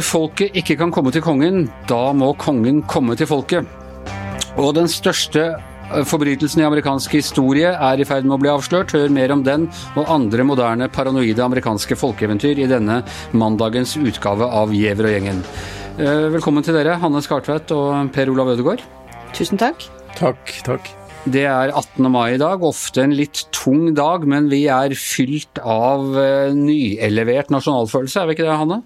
Når folket ikke kan komme til kongen, da må kongen komme til folket. Og den største eh, forbrytelsen i amerikansk historie er i ferd med å bli avslørt. Hør mer om den og andre moderne paranoide amerikanske folkeeventyr i denne mandagens utgave av Giæver og gjengen. Eh, velkommen til dere, Hanne Skartvedt og Per Olav Ødegaard. Tusen takk. Takk, takk. Det er 18. mai i dag, ofte en litt tung dag, men vi er fylt av uh, nyelevert nasjonalfølelse, er vi ikke det, Hanne?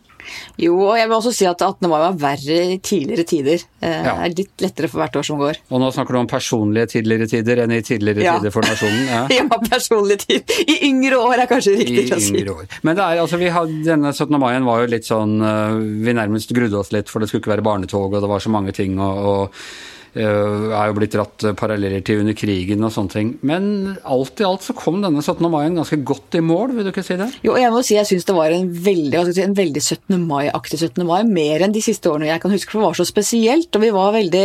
Jo, og jeg vil også si at 18. mai var verre i tidligere tider. Det uh, ja. er litt lettere for hvert år som går. Og nå snakker du om personlige tidligere tider enn i tidligere ja. tider for nasjonen? Ja, ja personlige tider. I yngre år er kanskje riktig å si. År. Men det er, altså, vi hadde, denne 17. mai var jo litt sånn uh, Vi nærmest grudde oss litt, for det skulle ikke være barnetog, og det var så mange ting. og, og Eh, er jo blitt dratt paralleller til under krigen og sånne ting. Men alt i alt så kom denne 17. mai ganske godt i mål, vil du ikke si det? Jo, jeg må si jeg syns det var en veldig, si, en veldig 17. mai-aktig 17. mai. Mer enn de siste årene jeg kan huske, for det var så spesielt. Og vi var veldig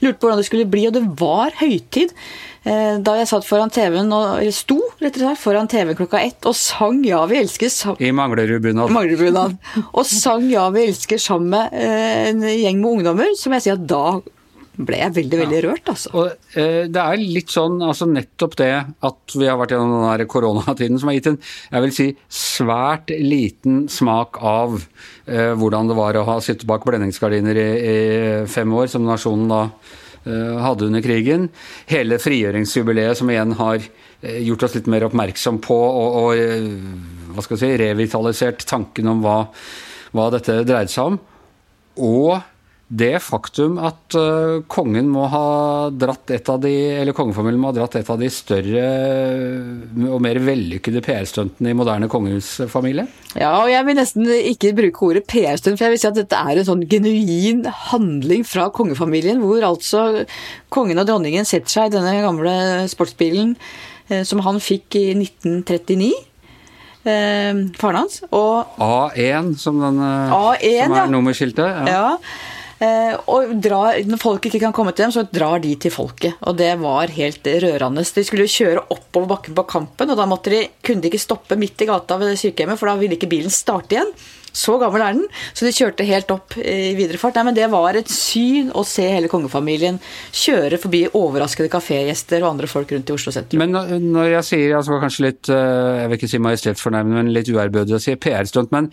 lurte på hvordan det skulle bli, og det var høytid. Eh, da jeg satt foran TV-en, eller sto rett og slett foran TV-en klokka ett og sang 'Ja, vi elsker' sammen I Manglerudbunad. Manglerudbunad. Og sang 'Ja, vi elsker' sammen med eh, en gjeng med ungdommer, som jeg sier at da ble jeg veldig, veldig ja. rørt, altså. Og eh, Det er litt sånn, altså nettopp det at vi har vært gjennom den der koronatiden som har gitt en jeg vil si, svært liten smak av eh, hvordan det var å ha sittet bak blendingsgardiner i, i, fem år, som nasjonen da eh, hadde under krigen. Hele frigjøringsjubileet som igjen har eh, gjort oss litt mer oppmerksom på og, og eh, hva skal jeg si, revitalisert tanken om hva, hva dette dreide seg om. Og det faktum at uh, kongen må ha dratt et av de, eller kongefamilien må ha dratt et av de større og mer vellykkede PR-stuntene i moderne kongehusfamilie? Ja, og jeg vil nesten ikke bruke ordet PR-stunt, for jeg vil si at dette er en sånn genuin handling fra kongefamilien, hvor altså kongen og dronningen setter seg i denne gamle sportsbilen uh, som han fikk i 1939. Uh, faren hans. Og A1, som, den, A1, som er ja. nummerskiltet. Ja. ja. Eh, og drar, når folk ikke kan komme til dem, så drar de til folket. Og det var helt rørende. De skulle jo kjøre oppover bakken på Kampen, og da de, kunne de ikke stoppe midt i gata ved sykehjemmet, for da ville ikke bilen starte igjen. Så gammel er den. Så de kjørte helt opp i videre fart. Nei, men det var et syn å se hele kongefamilien kjøre forbi overraskede kafégjester og andre folk rundt i Oslo sentrum. Men når jeg sier, altså kanskje litt, eh, jeg vil ikke si majestetsfornærmende, men litt uærbødig å si PR-stunt, men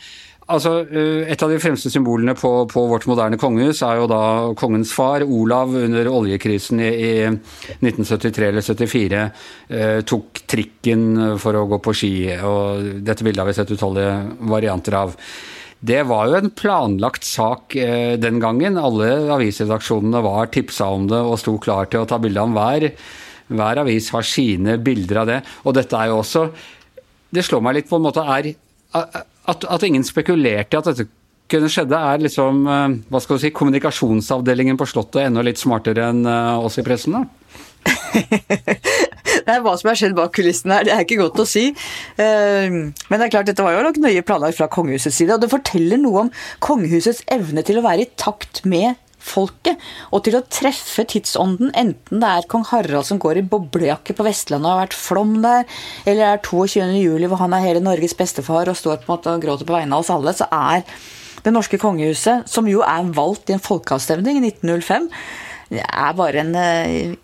Altså, eh, Et av de fremste symbolene på, på, vårt moderne kongehus er jo da kongens far, Olav, under oljekrisen i, i 1973 eller 74 eh, tok trikken for å gå på ski. og Dette bildet har vi sett utallige varianter av. Det var jo en planlagt sak eh, den gangen. Alle avisredaksjonene var tipsa om det og sto klar til å ta bilde av hver. Hver avis har sine bilder av det. Og dette er jo også Det slår meg litt på en måte er at, at, ingen spekulerte i at dette kunne skjedde, er liksom eh, hva skal du si, kommunikasjonsavdelingen på Slottet enda litt smartere enn eh, oss i pressen? da? er Hva som har skjedd bak kulissene her, det er ikke godt å si. Eh, men det er klart, dette var jo nok nøye planlagt fra kongehusets side. Og det forteller noe om kongehusets evne til å være i takt med folket, og til å treffe tidsånden, enten det er kong Harald som går i boblejakke på Vestlandet og har vært flom der, eller det er 22. juli hvor han er hele Norges bestefar og står på en måte og gråter på vegne av oss alle, så er det norske kongehuset, som jo er valgt i en folkeavstemning i 1905, er bare en eh,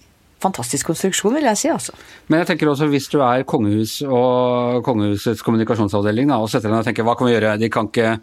fantastisk konstruksjon, vil jeg si. altså. Men jeg tenker også hvis du er kongehus og kongehusets kommunikasjonsavdeling da, og setter deg og tenker hva kan vi gjøre? De kan ikke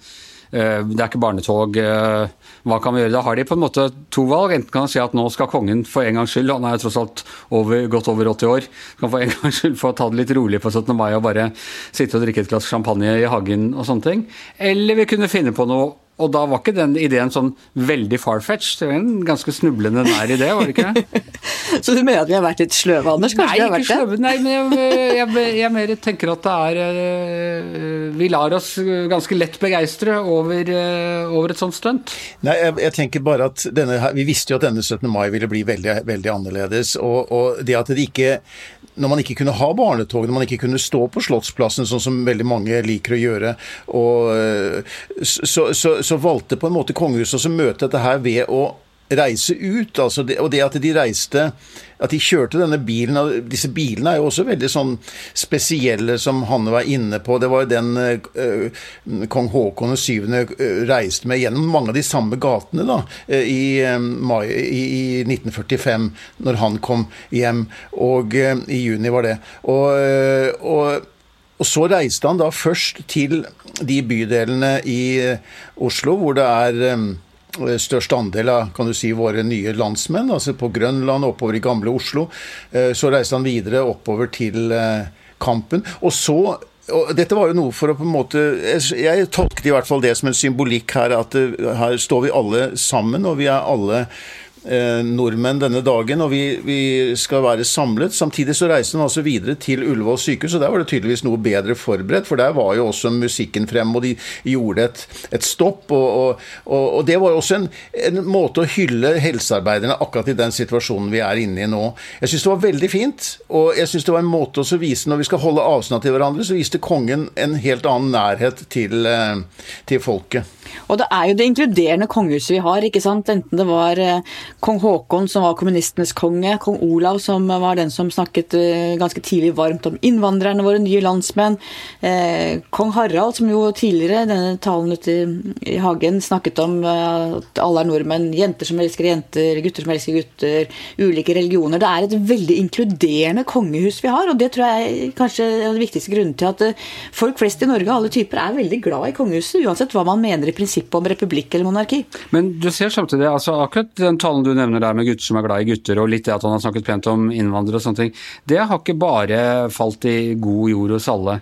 det er ikke barnetog. Eh, hva kan vi gjøre? Da har de på en måte to valg. Enten kan de si at nå skal kongen for en gangs skyld, han er tross alt over, godt over 80 år, kan for en gangs skyld få ta det litt rolig på 17. mai og bare sitte og drikke et glass champagne i hagen og sånne ting. Eller vi kunne finne på noe og da var ikke den ideen sånn veldig far-fetched. Det var en ganske snublende nær idé, var det ikke? så du mener at vi har vært litt sløve, Anders? Kanskje nei, ikke sløve, nei, men jeg, jeg, jeg, mer tenker at det er eh, Vi lar oss ganske lett begeistre over, eh, over, et sånt stunt. Nei, jeg, jeg, tenker bare at denne, Vi visste jo at denne 17. mai ville bli veldig, veldig annerledes. Og, og det at det ikke når man ikke kunne ha barnetog, når man ikke kunne stå på Slottsplassen, sånn som veldig mange liker å gjøre, og, eh, så, så, så, valgte på en måte kongehuset å møte dette her ved å reise ut. Altså det, og det at de reiste At de kjørte denne bilen Disse bilene er jo også veldig sånn spesielle, som Hanne var inne på. Det var jo den uh, kong Haakon 7. reiste med gjennom mange av de samme gatene da, i, mai, i, i 1945, når han kom hjem. Og uh, i juni var det. Og, og og så reiste han da først til de bydelene i Oslo hvor det er Eh, størst andel av kan du si, våre nye landsmenn, altså på Grønland, oppover i gamle Oslo. Eh, så reiste han videre oppover til eh, Kampen. Og så og dette var jo noe for å på en måte jeg tolket i hvert fall det som en symbolikk her, at her står vi alle sammen, og vi er alle Eh, nordmenn denne dagen, og vi, vi, skal være samlet. Samtidig så reiste han altså videre til Ullevål sykehus, og der var det tydeligvis noe bedre forberedt, for der var jo også musikken frem, og de gjorde et, et stopp. Og, og, og, det var også en, en, måte å hylle helsearbeiderne akkurat i den situasjonen vi er inne i nå. Jeg syns det var veldig fint, og jeg syns det var en måte å vise Når vi skal holde avstand til hverandre, så viste kongen en helt annen nærhet til, eh, til folket. Og det er jo det inkluderende kongehuset vi har, ikke sant. Enten det var eh, kong Haakon som var kommunistenes konge, kong Olav som var den som snakket eh, ganske tidlig varmt om innvandrerne, våre nye landsmenn, eh, kong Harald som jo tidligere, denne talen ute i hagen, snakket om at alle er nordmenn, jenter som elsker jenter, gutter som elsker gutter, ulike religioner. Det er et veldig inkluderende kongehus vi har, og det tror jeg kanskje er den viktigste grunnen til at folk flest i Norge, alle typer, er veldig glad i kongehuset, uansett hva man mener i prinsippet om republikk eller monarki. Men du ser samtidig, altså akkurat den talen du nevner der med gutter som er glad i gutter, og litt det at han har snakket pent om innvandrere og sånne ting, det har ikke bare falt i god jord hos alle.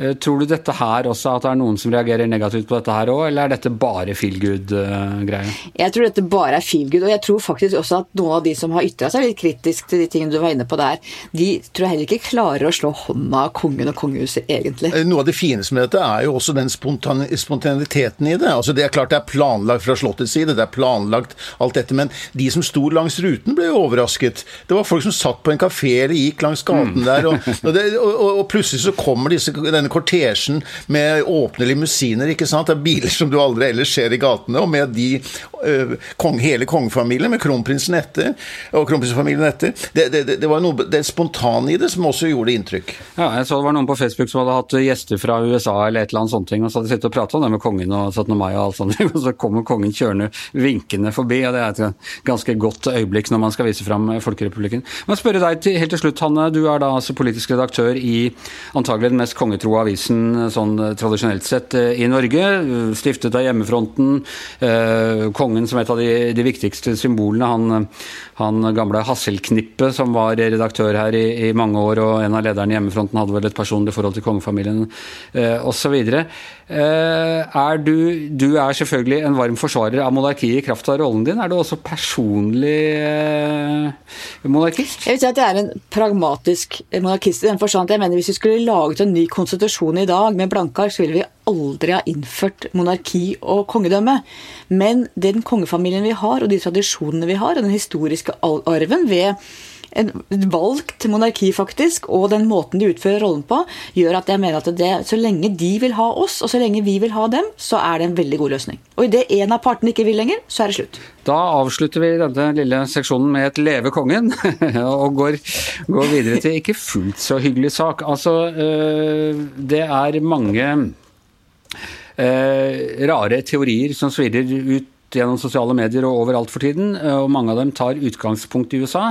Eh, tror du dette her også, at det er noen som reagerer negativt på dette her òg, eller er dette bare feel good-greie? Jeg tror dette bare er feel good, og jeg tror faktisk også at noen av de som har ytra seg litt kritisk til de tingene du var inne på der, de tror jeg heller ikke klarer å slå hånda av kongen og kongehuset, egentlig. Eh, noe av det fineste med dette er jo også den spontaniteten i det. Altså Det er klart det er planlagt fra Slottets side, det er planlagt alt dette, men de som sto langs ruten, ble jo overrasket. Det var folk som satt på en kafé eller gikk langs gaten mm. der, og, og, det, og, og, plutselig så kommer disse, denne kortesjen med åpne limousiner, ikke sant. Det er biler som du aldri ellers ser i gatene, og med de uh, kong, hele kongefamilien, med kronprinsen etter, og kronprinsfamilien etter. Det, det, det, var noe det spontane i det som også gjorde inntrykk. Ja, jeg så det var noen på Facebook som hadde hatt gjester fra USA eller et eller annet sånt, og så hadde de sittet og pratet om det med kongen og 17. mai og alt sånt, og så kommer kongen kjørende vinkende forbi, og det er et ganske godt øyeblikk når man skal vise fram Folkerepublikken. Men spørre deg til, helt til slutt, Hanne. Du er da altså politisk redaktør i antagelig den mest kongetroa avisen eh, sånn eh, tradisjonelt sett eh, i Norge. Stiftet av hjemmefronten. Kongen som et av de, de viktigste symbolene. Han, han gamle Hasselknippe som var redaktør her i, i, mange år, og en av lederne i hjemmefronten hadde vel et personlig forhold til kongefamilien osv. Er du, du er selvfølgelig en varm forsvarer av monarkiet i kraft av rollen din. Er du også personlig monarkist? Jeg vil si at jeg er en pragmatisk monarkist i den forstand at jeg mener hvis vi skulle laget en ny konstitusjon konstitusjon i dag med blanke ark, så ville vi aldri ha innført monarki og kongedømme. Men den kongefamilien vi har, og de tradisjonene vi har, og den historiske arven ved valgt monarki, faktisk, og den måten de utfører rollen på, gjør at jeg mener at det, så lenge de vil ha oss, og så lenge vi vil ha dem, så er det en veldig god løsning. Og idet en av partene ikke vil lenger, så er det slutt. Da avslutter vi denne lille seksjonen med et 'Leve kongen', og går, går, videre til ikke fullt så hyggelig sak. Altså, øh, det er mange øh, rare teorier som svirrer ut gjennom sosiale medier og overalt for tiden, eh, og mange av dem tar utgangspunkt i USA.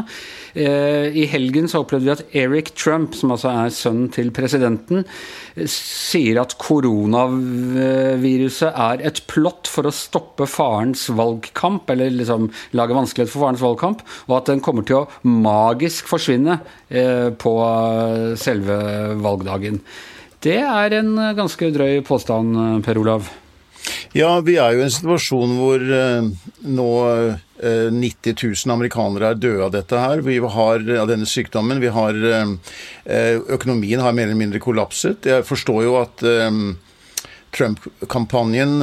Eh, I helgen så opplevde vi at Eric Trump, som altså er sønnen til presidenten, sier at koronaviruset er et plott for å stoppe farens valgkamp, eller liksom lage vanskelighet for farens valgkamp, og at den kommer til å magisk forsvinne eh, på selve valgdagen. Det er en ganske drøy påstand, Per Olav? Ja, vi er jo i en situasjon hvor uh, nå uh, eh, 90 000 amerikanere er døde av dette her. Vi har, av denne sykdommen. Vi har uh, Økonomien har mer eller mindre kollapset. Jeg forstår jo at Trump-kampanjen,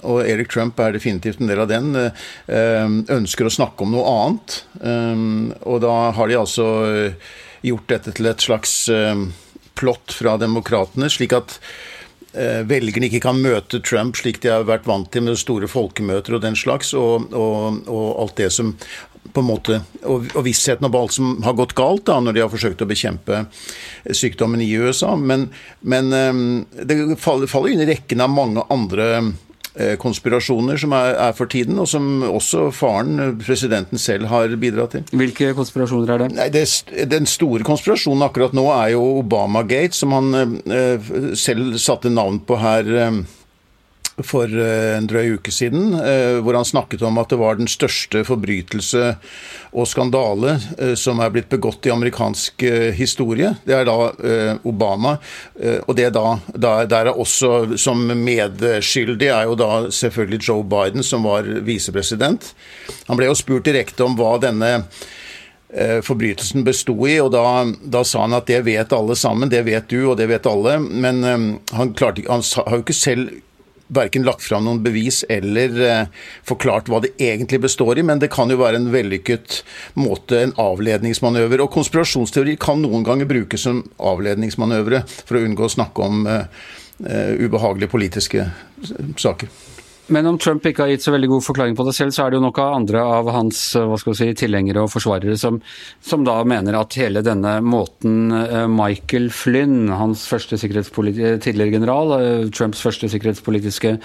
og Eric Trump er definitivt en del av den, ønsker å snakke om noe annet. Og da har de altså gjort dette til et slags plott fra demokratene, slik at velgerne ikke kan møte Trump slik de har vært vant til med store folkemøter og den slags, og, og, og alt det som på en måte, og, og vissheten om alt som har gått galt da, når de har forsøkt å bekjempe sykdommen i USA. Men, men det faller, faller inn i rekken av mange andre Eh, konspirasjoner som er, er, for tiden, og som også faren, eh, presidenten selv, har bidratt til. Hvilke konspirasjoner er det? Nei, det, Den store konspirasjonen akkurat nå er jo Obamagate, som han eh, selv satte navn på her. Eh, for eh, en drøy uke siden, eh, hvor han snakket om at det var den største forbrytelse og skandale eh, som er blitt begått i amerikansk historie. Det er da Obama. Og det da, der er også som medskyldig er jo da selvfølgelig Joe Biden, som var visepresident. Han ble jo spurt direkte om hva denne forbrytelsen besto i, og da, da, sa han at det vet alle sammen, det vet du og det vet alle, men han, klarte, han har jo ikke selv verken lagt fram noen bevis eller eh, forklart hva det egentlig består i, men det kan jo være en vellykket måte, en avledningsmanøver. Og konspirasjonsteori kan noen ganger brukes som avledningsmanøvre for å unngå å snakke om eh, eh ubehagelige politiske saker. Men om Trump ikke har gitt så veldig god forklaring på det selv, så er det jo nok av andre av hans eh, hva skal vi si, tilhengere og forsvarere som, som da mener at hele denne måten eh, Michael Flynn, hans første tidligere general, eh, Trumps første sikkerhetspolitiske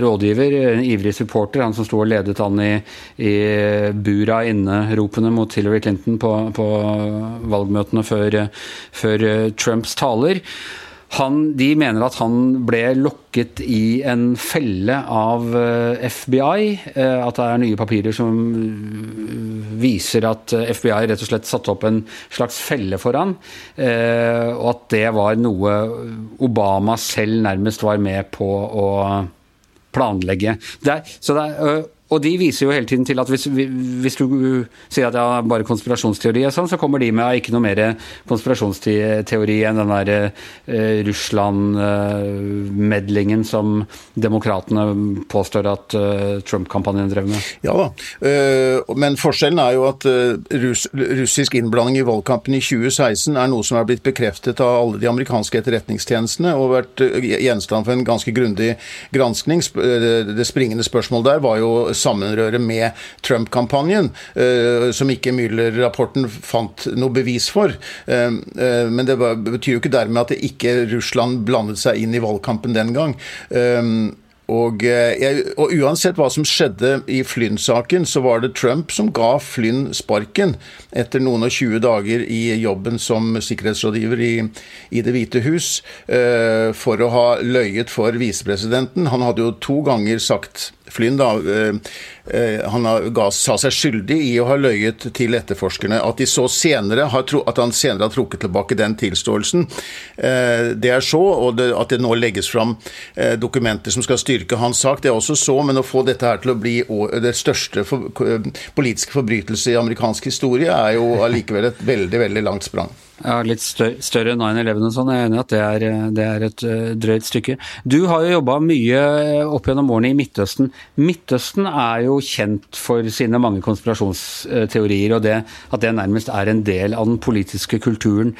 rådgiver, en ivrig supporter, han som sto og ledet an i, i bura inne-ropene mot Hillary Clinton på, på valgmøtene før, før Trumps taler. Han, de mener at han ble lokket i en felle av eh, FBI. Eh, at det er nye papirer som eh, viser at FBI rett og slett satte opp en slags felle for han. Og at det var noe Obama selv nærmest var med på å planlegge. Det så det er, og de viser jo hele tiden til at hvis, hvis du sier at det er bare konspirasjonsteori, sånn, så kommer de med ikke noe mer konspirasjonsteori enn den der eh, Russland-medlingen eh, som demokratene påstår at eh, Trump-kampanjen drev med. Ja da, uh, men forskjellen er jo at russ, russisk innblanding i valgkampen i 2016 er noe som er blitt bekreftet av alle de amerikanske etterretningstjenestene og vært gjenstand for en ganske grundig granskning. Det springende spørsmålet der var jo sammenrøre med Trump-kampanjen, eh, som ikke Müller-rapporten fant noe bevis for. Eh, eh, men det betyr jo ikke dermed at det ikke Russland blandet seg inn i valgkampen den gang. Og, og, uansett hva som skjedde i Flynn-saken, så var det Trump som ga Flynn sparken etter noen og 20 dager i jobben som sikkerhetsrådgiver i, i Det hvite hus, for å ha løyet for visepresidenten. Han hadde jo to ganger sagt Flynn da, eh, eh, han ga, sa seg skyldig i å ha løyet til etterforskerne. At, har, at han senere har trukket tilbake den tilståelsen, eh, det er så. Og det, at det nå legges fram dokumenter som skal styrke hans sak, det er også så. Men å få dette her til å bli det største for, politiske forbrytelse i amerikansk historie, er jo allikevel et veldig, veldig langt sprang. Ja, Litt større enn 9-11 og sånn. Jeg er enig i at det er, det er et uh, drøyt stykke. Du har jo jobba mye opp gjennom årene i Midtøsten. Midtøsten er jo kjent for sine mange konspirasjonsteorier, og det, at det nærmest er en del av den politiske kulturen.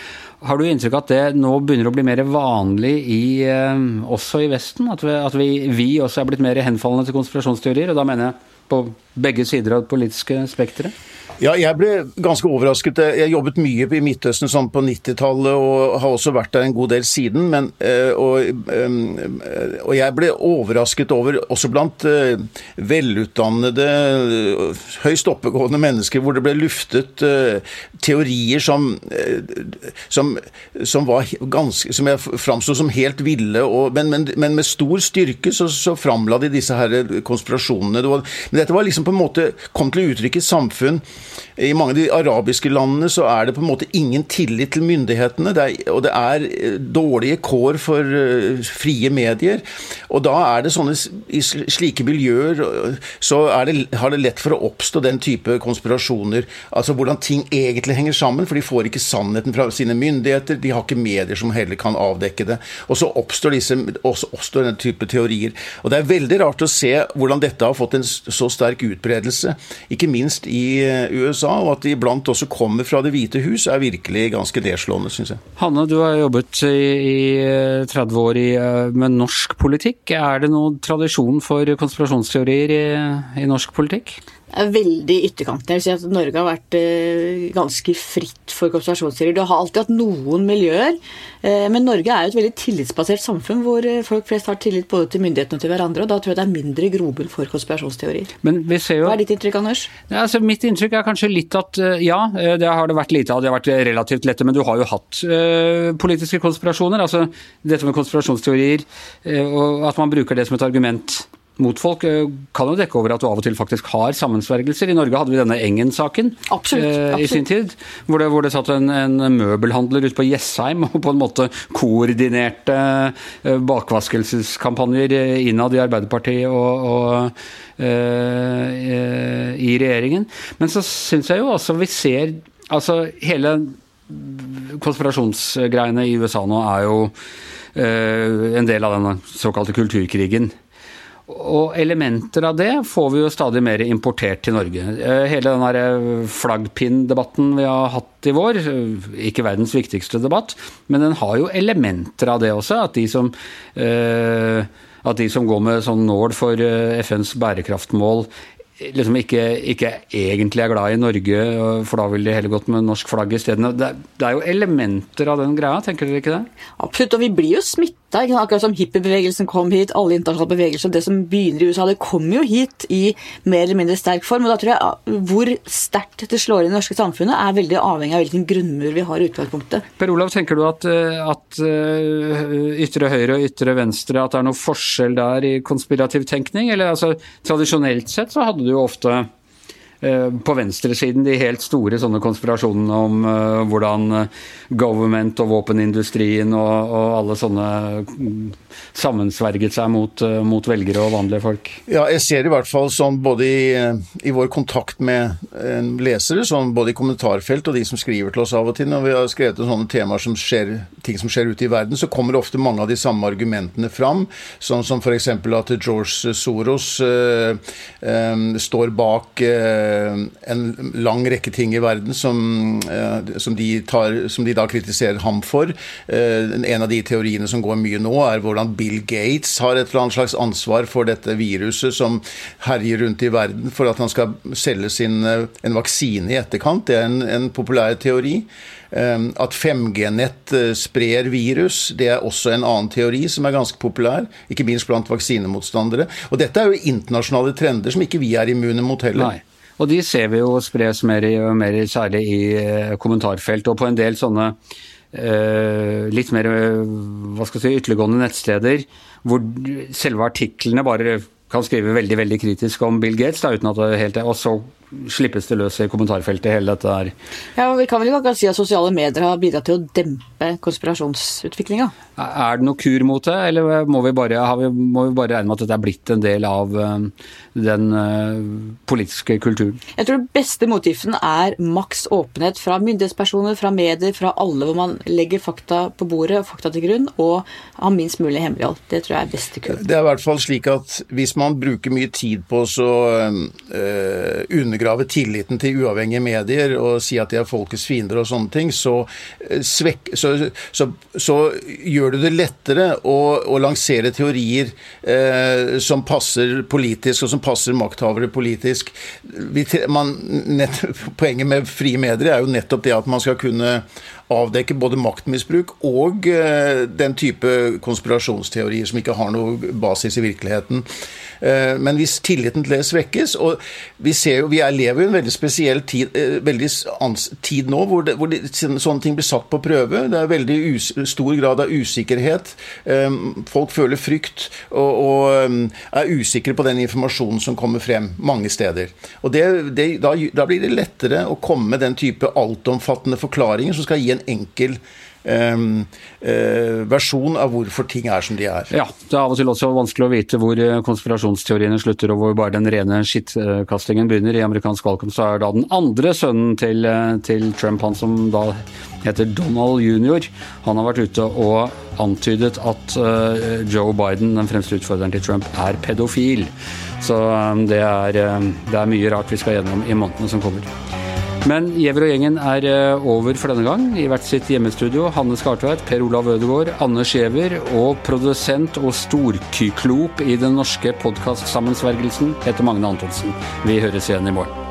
Har du inntrykk av at det nå begynner å bli mer vanlig i, også i Vesten? At, vi, at vi, vi også er blitt mer henfallende til konspirasjonsteorier? Og da mener jeg på begge sider av det politiske spekteret? Ja, jeg ble ganske overrasket. Jeg jobbet mye i Midtøsten sånn på 90-tallet og har også vært der en god del siden. Men, eh, og, eh, og, jeg ble overrasket over, også blant eh, velutdannede, høyst oppegående mennesker, hvor det ble luftet teorier som, som, som var ganske, som jeg framsto som helt ville. Og, men, men, men, med stor styrke så, så framla de disse her konspirasjonene. Men dette var liksom på en måte kom til uttrykk i samfunn i mange av de arabiske landene så er det på en måte ingen tillit til myndighetene, det er, og det er eh, dårlige kår for uh, frie medier. Og da er det sånne I slike miljøer så det, har det lett for å oppstå den type konspirasjoner. Altså hvordan ting egentlig henger sammen, for de får ikke sannheten fra sine myndigheter. De har ikke medier som heller kan avdekke det. Og så oppstår, disse, også oppstår den type teorier. Og det er veldig rart å se hvordan dette har fått en så sterk utbredelse, ikke minst i USA, og at de iblant også kommer fra Det hvite hus, er virkelig ganske nedslående, syns jeg. Hanne, du har jobbet i, i 30 år med norsk politikk. Er det noen tradisjon for konspirasjonsteorier i norsk politikk? Er veldig ytterkanten. Jeg vil si at Norge har vært eh, ganske fritt for konspirasjonsteorier. Du har alltid hatt noen miljøer, eh, men Norge er jo et veldig tillitsbasert samfunn hvor eh, folk flest har tillit både til myndighetene og til hverandre, og da tror jeg det er mindre grobunn for konspirasjonsteorier. Men vi ser jo... Hva er ditt inntrykk, Anders? Ja, altså, mitt inntrykk er kanskje litt at ja, det har det vært lite av. Det har vært relativt lette, men du har jo hatt uh, politiske konspirasjoner. Altså dette med konspirasjonsteorier, uh, og at man bruker det som et argument mot folk eh, kan jo dekke over at du av og til faktisk har sammensvergelser. I Norge hadde vi denne Engen-saken eh, i sin tid, hvor det, hvor det satt en, en, møbelhandler ute på Jessheim og på en måte koordinerte eh, bakvaskelseskampanjer innad i Arbeiderpartiet og, og øh, i regjeringen. Men så syns jeg jo også vi ser altså hele konspirasjonsgreiene i USA nå er jo øh, en del av den såkalte kulturkrigen. Og elementer av det får vi jo stadig mer importert til Norge. Eh, hele den eh, flaggpinn-debatten vi har hatt i vår, eh, ikke verdens viktigste debatt, men den har jo elementer av det også. At de som, at de som går med sånn nål for FNs bærekraftmål, liksom ikke, ikke, egentlig er glad i Norge, for da ville de heller gått med norsk flagg isteden. Det, det er jo elementer av den greia, tenker dere ikke det? Absolutt, og vi blir jo smitta. Akkurat som hippiebevegelsen kom hit, alle internasjonale bevegelser, det som begynner i USA, det kommer jo hit i mer eller mindre sterk form. og da tror jeg Hvor sterkt det slår inn i det norske samfunnet, er veldig avhengig av hvilken grunnmur vi har i utgangspunktet. Per Olav, tenker du at, at ytre høyre og ytre venstre, at det er noe forskjell der i konspirativ tenkning? Eller altså, tradisjonelt sett så hadde du jo ofte på venstresiden de helt store sånne konspirasjonene om uh, hvordan government og våpenindustrien og, og alle sånne sammensverget seg mot, uh, mot, velgere og vanlige folk? Ja, jeg ser i hvert fall sånn både i, i vår kontakt med uh, lesere, sånn både i kommentarfelt og de som skriver til oss av og til, når vi har skrevet om sånne temaer som skjer, ting som skjer ute i verden, så kommer ofte mange av de samme argumentene fram, sånn som f.eks. at George Soros uh, står bak en lang rekke ting i verden som, som, de tar, som, de da kritiserer ham for. En av de teoriene som går mye nå, er hvordan Bill Gates har et eller annet slags ansvar for dette viruset som herjer rundt i verden, for at han skal selge sin, eh, en vaksine i etterkant. Det er en, en populær teori. At 5G-nett eh, sprer virus, det er også en annen teori som er ganske populær. Ikke minst blant vaksinemotstandere. Og dette er jo internasjonale trender som ikke vi er immune mot heller. Nei. Og de ser vi jo spres mer og mer, særlig i eh, kommentarfelt. Og på en del sånne Uh, litt mer hva skal jeg si, ytterliggående nettsteder hvor selve artiklene bare kan skrive veldig veldig kritisk om Bill Gates, da, uten at det helt er, og så slippes det løs i kommentarfeltet, hele dette her. Ja, og Vi kan vel ikke akkurat si at sosiale medier har bidratt til å dempe konspirasjonsutviklinga? Er det noe kur mot det, eller må vi bare, vi, må vi bare regne med at dette er blitt en del av uh, den uh, politiske kulturen? Jeg tror den beste motgiften er maks åpenhet fra myndighetspersoner, fra medier, fra alle, hvor man legger fakta på bordet og fakta til grunn, og har minst mulig hemmelighold. Det tror jeg er beste kur. Det er i hvert fall slik at hvis man bruker mye tid på å uh, undergrave tilliten til uavhengige medier og si at de er folkets fiender og sånne ting, så, svek, så, så, så gjør det det lettere å, å lansere teorier eh, som passer politisk, og som passer makthavere politisk. Vi, man, nett, poenget med frie medier er jo nettopp det at man skal kunne avdekke både maktmisbruk og eh, den type konspirasjonsteorier som ikke har noe basis i virkeligheten. Eh, men hvis tilliten til det svekkes Og vi ser jo, vi er, lever jo en veldig spesiell tid, eh, veldig tid nå hvor, det, hvor det, sånne ting blir satt på prøve. Det er veldig us, stor grad av usikkerhet. Folk føler frykt og, og, er usikre på den informasjonen som kommer frem mange steder. Og det, da, da blir det lettere å komme med den type altomfattende forklaringer som skal gi en enkel Um, uh, versjon av hvorfor ting er som de er. Ja, Det er av og til også vanskelig å vite hvor eh, konspirasjonsteoriene slutter og hvor bare den rene skittkastingen begynner. I amerikansk valgkamp så er da den andre sønnen til, eh, til, Trump, han som da heter Donald jr., han har vært ute og antydet at uh, Joe Biden, den fremste utfordreren til Trump, er pedofil. Så um, det, er, um, det er mye rart vi skal gjennom i månedene som kommer. Men Giæver og gjengen er eh, over for denne gang. I hvert sitt hjemmestudio. Hanne Skartveit, Per Olav Ødegaard, Anders Skjever og produsent og storkyklop i den norske podkastsammensvergelsen heter Magne Antonsen. Vi høres igjen i morgen.